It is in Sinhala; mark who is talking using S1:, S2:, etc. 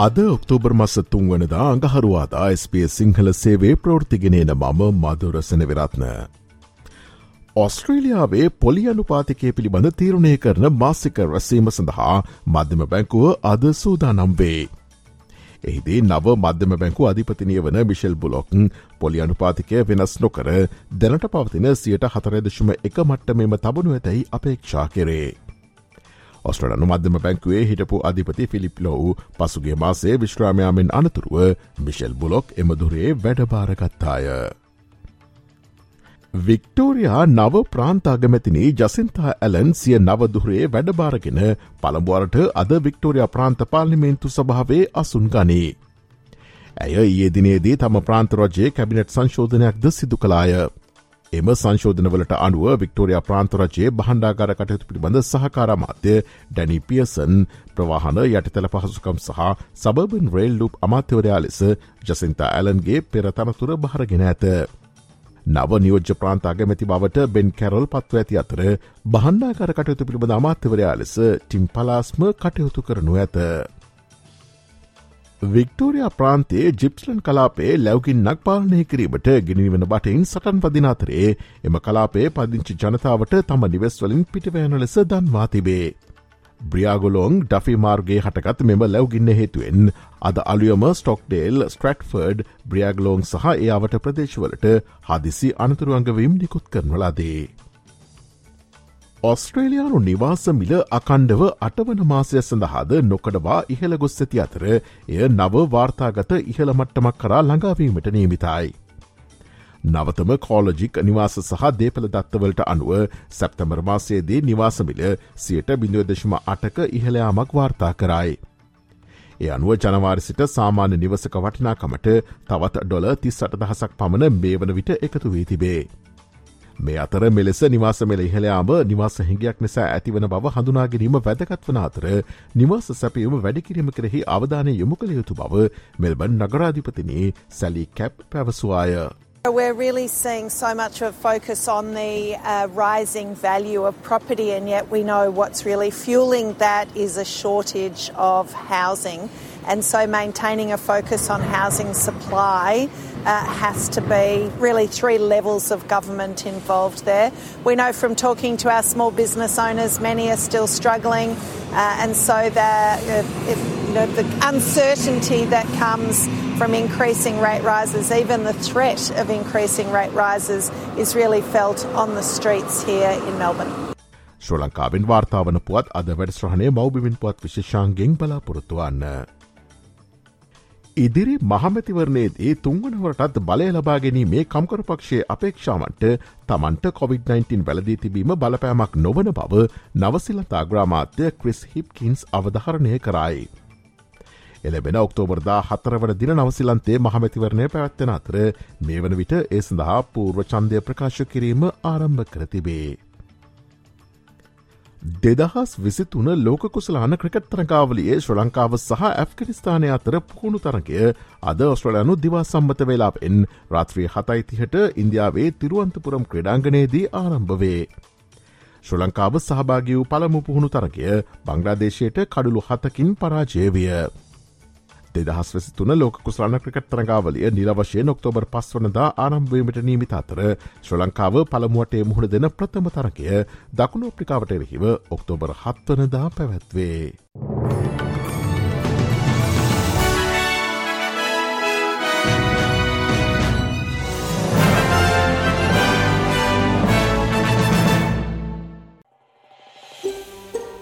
S1: අද ඔක්තෝබර් මස තුන්වනදා අඟහරුවාදා ස්පේ සිංහල සේවේ ප්‍රෘතිගෙනන මම මදුරසන විරත්න. ඔස්ට්‍රේලියාවේ පොලි අනුපාතිකය පිළිබඳ තීරණය කරන මාසික රැසීම සඳහා මධ්‍යම බැංකුව අද සූදානම් වේ. එහිදී නව මධ්‍යම බැංකු අධිපතිනය වන මිශෙල් බුලොක්න් පොලි අනුපාතිකය වෙනස් නොකර දැනට පවතින සියට හතරදශම එක මට්ට මෙම තබනු ඇතැයි අපේක්ෂා කෙරේ. ඔස්ට්‍රලනු මධ්‍යම බැංකුවේ හිටපු අධිපති ෆිලිප් ලෝව් පසුගේ මාසේ විශ්‍රාමයාමෙන් අනතුරුව මිශෙල් බුලොක් එමදුරේ වැඩභාරගත්තාය. වික්ටෝරයා නව ප්‍රාන්තාගමැතිනී ජසින්තා ඇලන් සිය නවදුරේ වැඩභාරගෙන පළඹුවරට අද වික්ටෝරයා ප්‍රාන්ත පාර්ලිමේන්තු සභාවේ අසුන් ගනී. ඇය ඒ දිනේදී තම ප්‍රාන්තරජයේ කැබිනට් සංශෝධනයක්ද සිදු කලාය. එම සංශෝධනවලට අනුව වික්ටෝරයා ප්‍රාන්තරජයේ බහන්ඩාගර කටයුතු පිළිබඳ සහකාරමාත්‍ය ඩැනි පියසන් ප්‍රවාහන යටතල පහසුකම් සහ සබබන් රේල් ලුප් අමාත්‍යවරයා ලෙස ජසින්තා ඇලන්ගේ පෙරතනතුර භාරගෙන ඇත. නව නියෝජ්‍ය ප්‍රාන්තාගමැති බවට බෙන් කැරල් පත්ව ඇති අතර බහන්ඩාකර කටයුතු පිළිබඳ අමාත්‍යවරයා ලෙස ටිම් පලාස්ම කටයුතු කරනු ඇත. වික්ටෝරයා ප්‍රාන්තයේ ජිප්ස්ලන් කලාපේ ලැවකින්නක් පාලනය කිරීමට ගෙනනිවන බටයින් සටන් පදිනාතරේ එම කලාපේ පදිංචි ජනතාවට තම නිවෙස්වලින් පිටිවෑන ලෙස දන්වා තිබේ. බ්‍රියාගොලොන් ඩෆි මාර්ගේ හටකත් මෙම ලැවගින්න හේතුවෙන් අද අලුයම ස්ටොක්ඩේල් ස්ට්‍රට්ෆර්ඩ් බ්‍රියාගලෝන් සහ එයාවට ප්‍රදේශවලට හදිසි අනතුරුවන්ගවීම් නිකුත් කරනලාදේ. ඔස්ට්‍රේලයානු නිවාස මිල අකණ්ඩව අටවන මාසය සඳහාද නොකඩවා ඉහළ ගොස් ඇති අතර එය නව වාර්තාගත ඉහළ මට්ටමක් කරා ළඟාවීමට නීමිතයි. නවතම කෝලජික් නිවාස සහ දේපල දත්තවලට අනුව සැප්තමර මාසයේදී නිවාසමිල සියට බිඳුවදශම අටක ඉහළයාමක් වාර්තා කරයි. ඒ අනුව ජනවාරිසිට සාමාන්‍ය නිවසක වටිනාකමට තවත් ඩොල තිස් අට දහසක් පමණ මේ වන විට එකතු වී තිබේ. මේ අතර මෙලෙස නිවාස මෙල ඉහළයාම නිවාස හිගයක් නිසා ඇතිවන බව හඳුනාගැනීම වැදගත්වන අතර නිවාස සැපයුම වැඩිකිරීම කෙරෙහි අවධානය යොමු කළ යුතු බව මෙල්බන් නගරාධිපතිනේ සැලි කැප් පැවසවාය.
S2: We're really seeing so much of focus on the uh, rising value of property, and yet we know what's really fueling that is a shortage of housing. And so maintaining a focus on housing supply uh, has to be really three levels of government involved there. We know from talking to our small business owners, many are still struggling, uh, and so the, uh, it, you know, the uncertainty that comes from increasing rate rises, even the threat of increasing rate rises, is really felt on the streets here in Melbourne.
S1: Sri ලංකාවෙන් වාර්තාාවන පුවත් අද වැඩස්්‍රහණය මෞබිමින් පුවත් විශේෂාන්ගෙන් බලාපොරොත්තුවන්න. ඉදිරි මහමැතිවරණයේදී තුන්වනවරටත් බලය ලබාගැනීමේ කම්කරපක්ෂයේ අපේක්ෂාවන්ට තමන්ට COොVID-19 වැලදී තිබීම බලපෑමක් නොවන බව නවසිලතාග්‍රාමාත්‍ය ක්‍රිස් හිප්කින්ස් අවධහරණය කරයි. එලබෙන ඔක්තෝබර්දා හතරවන දින නවසිලන්තේ මහමැතිවරණය පැවැත්වෙන අතර මේ වන විට ඒ සඳහා පූර්ව චන්දය ප්‍රකාශ කිරීම ආරම්භ කරතිබේ. දෙදහස් විසිතුන ලෝකුසලාන ක්‍රිකට් තරකාවලියේ ශ්‍ර ලංකාව සහ ඇෆ්ගනිස්ථානය අතර පුහුණු තරගය අද ඔස්ට්‍රලයනු දිවා සම්මත වෙලාපෙන් රාත්‍රී හතයිතිහට ඉන්දියාවේ තිරුවන්තපුරම් ක්‍රඩාංගනයේදී ආරම්භවේ. ශ්‍ර ලංකාව සහභාගී වූ පළමු පුහුණු තරගය බංග්‍රාදේශයට කඩුළු හතකින් පරාජයවිය. දෙදහස් වෙසි තුන ලෝක කුසලන ක්‍රිකට් තරගාවලිය නිලවශයෙන් ඔක්තෝබර් පස්වනදා ආරම්භවීමට නීමිත අතර ශ්‍ර ලංකාව පළමුුවටේ මුහුණ දෙන ප්‍රථම තරකය දකුණු අප්‍රිකාවට එරහිව ඔක්තෝබර් හත්වනදා පැවැත්වේ.